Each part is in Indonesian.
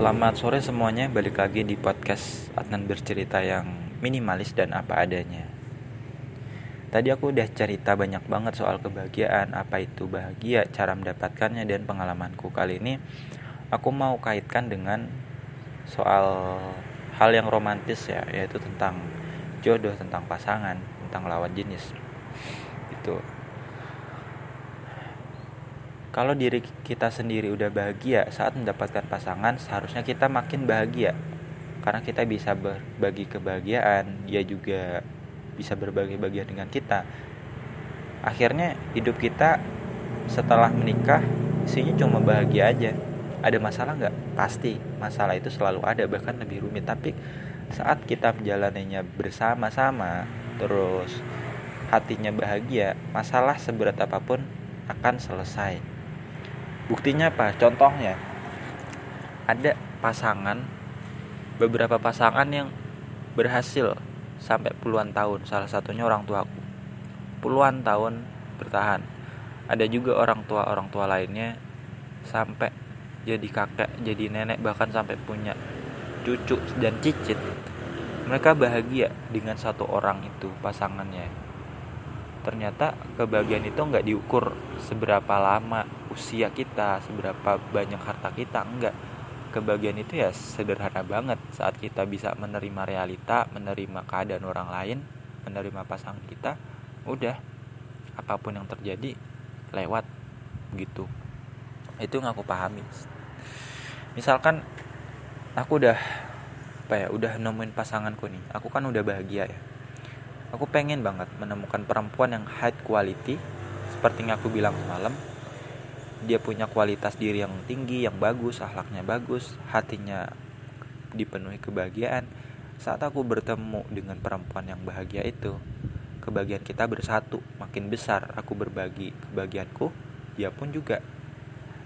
Selamat sore semuanya, balik lagi di podcast Adnan bercerita yang minimalis dan apa adanya. Tadi aku udah cerita banyak banget soal kebahagiaan, apa itu bahagia, cara mendapatkannya dan pengalamanku. Kali ini aku mau kaitkan dengan soal hal yang romantis ya, yaitu tentang jodoh, tentang pasangan, tentang lawan jenis. Itu kalau diri kita sendiri udah bahagia saat mendapatkan pasangan, seharusnya kita makin bahagia. Karena kita bisa berbagi kebahagiaan, dia juga bisa berbagi bagian dengan kita. Akhirnya hidup kita setelah menikah isinya cuma bahagia aja. Ada masalah nggak? Pasti masalah itu selalu ada bahkan lebih rumit. Tapi saat kita menjalaninya bersama-sama, terus hatinya bahagia, masalah seberat apa pun akan selesai. Buktinya apa? Contohnya ada pasangan beberapa pasangan yang berhasil sampai puluhan tahun. Salah satunya orang tuaku. Puluhan tahun bertahan. Ada juga orang tua orang tua lainnya sampai jadi kakek, jadi nenek bahkan sampai punya cucu dan cicit. Mereka bahagia dengan satu orang itu pasangannya ternyata kebahagiaan itu nggak diukur seberapa lama usia kita seberapa banyak harta kita enggak. Kebahagiaan itu ya sederhana banget. Saat kita bisa menerima realita menerima keadaan orang lain menerima pasangan kita udah. Apa pun yang terjadi lewat. Gitu. Itu yang aku pahami. Misalkan aku udah apa ya udah nemuin pasanganku nih. Aku kan udah bahagia ya. Aku pengen banget menemukan perempuan yang high quality Seperti yang aku bilang semalam Dia punya kualitas diri yang tinggi, yang bagus, akhlaknya bagus Hatinya dipenuhi kebahagiaan. Saat aku bertemu dengan perempuan yang bahagia itu Kebahagiaan kita bersatu, makin besar. Aku berbagi kebahagiaanku, dia pun juga.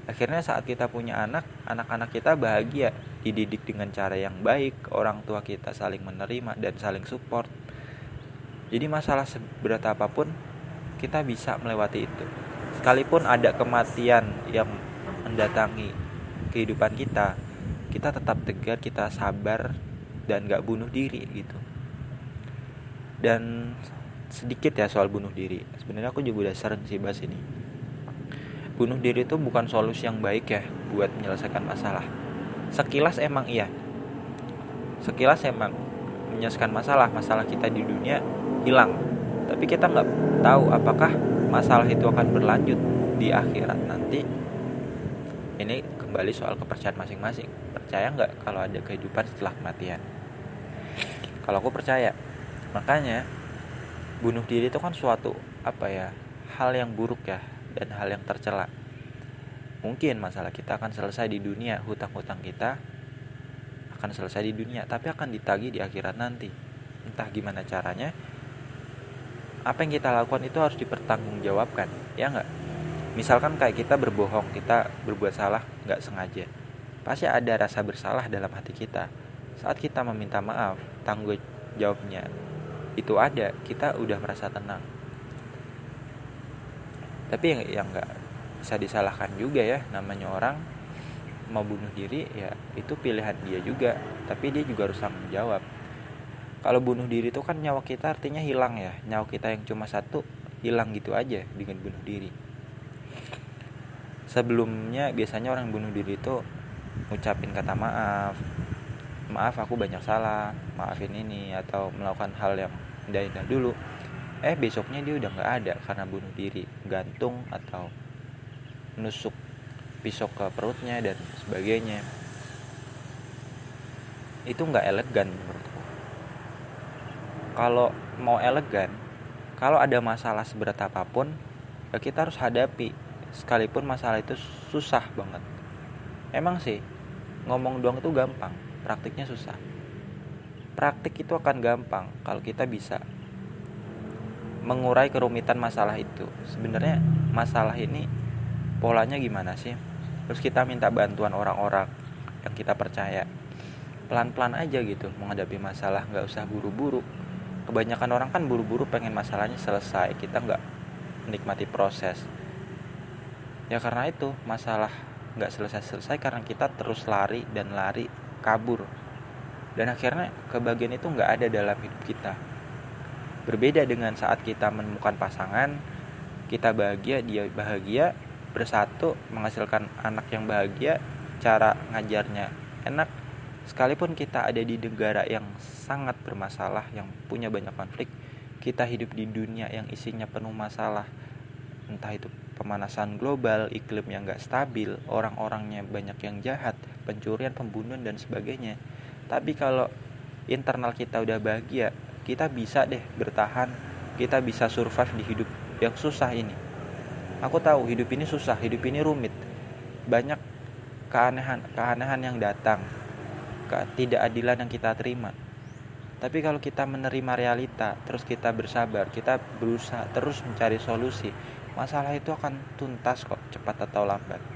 Akhirnya saat kita punya anak, anak-anak kita bahagia Dididik dengan cara yang baik Orang tua kita saling menerima dan saling support. Jadi masalah seberat apa pun kita bisa melewati itu. Sekalipun ada kematian yang mendatangi kehidupan kita, kita tetap tegar, kita sabar dan gak bunuh diri gitu. Dan sedikit ya soal bunuh diri. Sebenarnya aku juga udah sering sih bahas ini. Bunuh diri itu bukan solusi yang baik ya buat menyelesaikan masalah. Sekilas emang iya. Sekilas emang menyelesaikan masalah, masalah kita di dunia hilang tapi kita nggak tahu apakah masalah itu akan berlanjut di akhirat nanti ini kembali soal kepercayaan masing-masing. Percaya nggak kalau ada kehidupan setelah kematian? Kalau aku percaya. Makanya bunuh diri itu kan suatu apa ya hal yang buruk ya dan hal yang tercela. Mungkin masalah kita akan selesai di dunia hutang-hutang kita akan selesai di dunia tapi akan ditagih di akhirat nanti. Entah gimana caranya apa yang kita lakukan itu harus dipertanggungjawabkan ya nggak? Misalkan kayak kita berbohong kita berbuat salah nggak sengaja. Pasti ada rasa bersalah dalam hati kita. Saat kita meminta maaf tanggung jawabnya itu ada kita udah merasa tenang. Tapi yang yang nggak bisa disalahkan juga ya namanya orang mau bunuh diri ya itu pilihan dia juga. Tapi dia juga harus tanggung jawab kalau bunuh diri itu kan nyawa kita artinya hilang ya. Nyawa kita yang cuma satu hilang gitu aja dengan bunuh diri. Sebelumnya biasanya orang bunuh diri itu ngucapin kata maaf. Maaf aku banyak salah. Maafin ini atau melakukan hal yang indah-indah dulu. Eh besoknya dia udah nggak ada karena bunuh diri. Gantung atau nusuk pisau ke perutnya dan sebagainya. Itu nggak elegan menurut kalau mau elegan kalau ada masalah seberat apa pun ya kita harus hadapi. Sekalipun masalah itu susah banget. Emang sih ngomong doang itu gampang praktiknya susah. Praktik itu akan gampang kalau kita bisa mengurai kerumitan masalah itu. Sebenarnya masalah ini polanya gimana sih? Terus kita minta bantuan orang-orang yang kita percaya. Pelan-pelan aja gitu menghadapi masalah nggak usah buru-buru kebanyakan orang kan buru-buru pengen masalahnya selesai kita nggak menikmati proses. Ya karena itu masalah nggak selesai-selesai karena kita terus lari dan lari kabur. Dan akhirnya kebahagiaan itu nggak ada dalam hidup kita. Berbeda dengan saat kita menemukan pasangan kita bahagia dia bahagia bersatu menghasilkan anak yang bahagia cara ngajarnya enak sekalipun kita ada di negara yang sangat bermasalah yang punya banyak konflik kita hidup di dunia yang isinya penuh masalah entah itu pemanasan global, iklim yang gak stabil, orang-orangnya banyak yang jahat, pencurian, pembunuhan dan sebagainya. Tapi kalau internal kita udah bahagia, kita bisa deh bertahan, kita bisa survive di hidup yang susah ini. Aku tahu hidup ini susah, hidup ini rumit. Banyak keanehan, keanehan yang datang, ketidakadilan yang kita terima. Tapi kalau kita menerima realita, terus kita bersabar, kita berusaha terus mencari solusi, masalah itu akan tuntas kok cepat atau lambat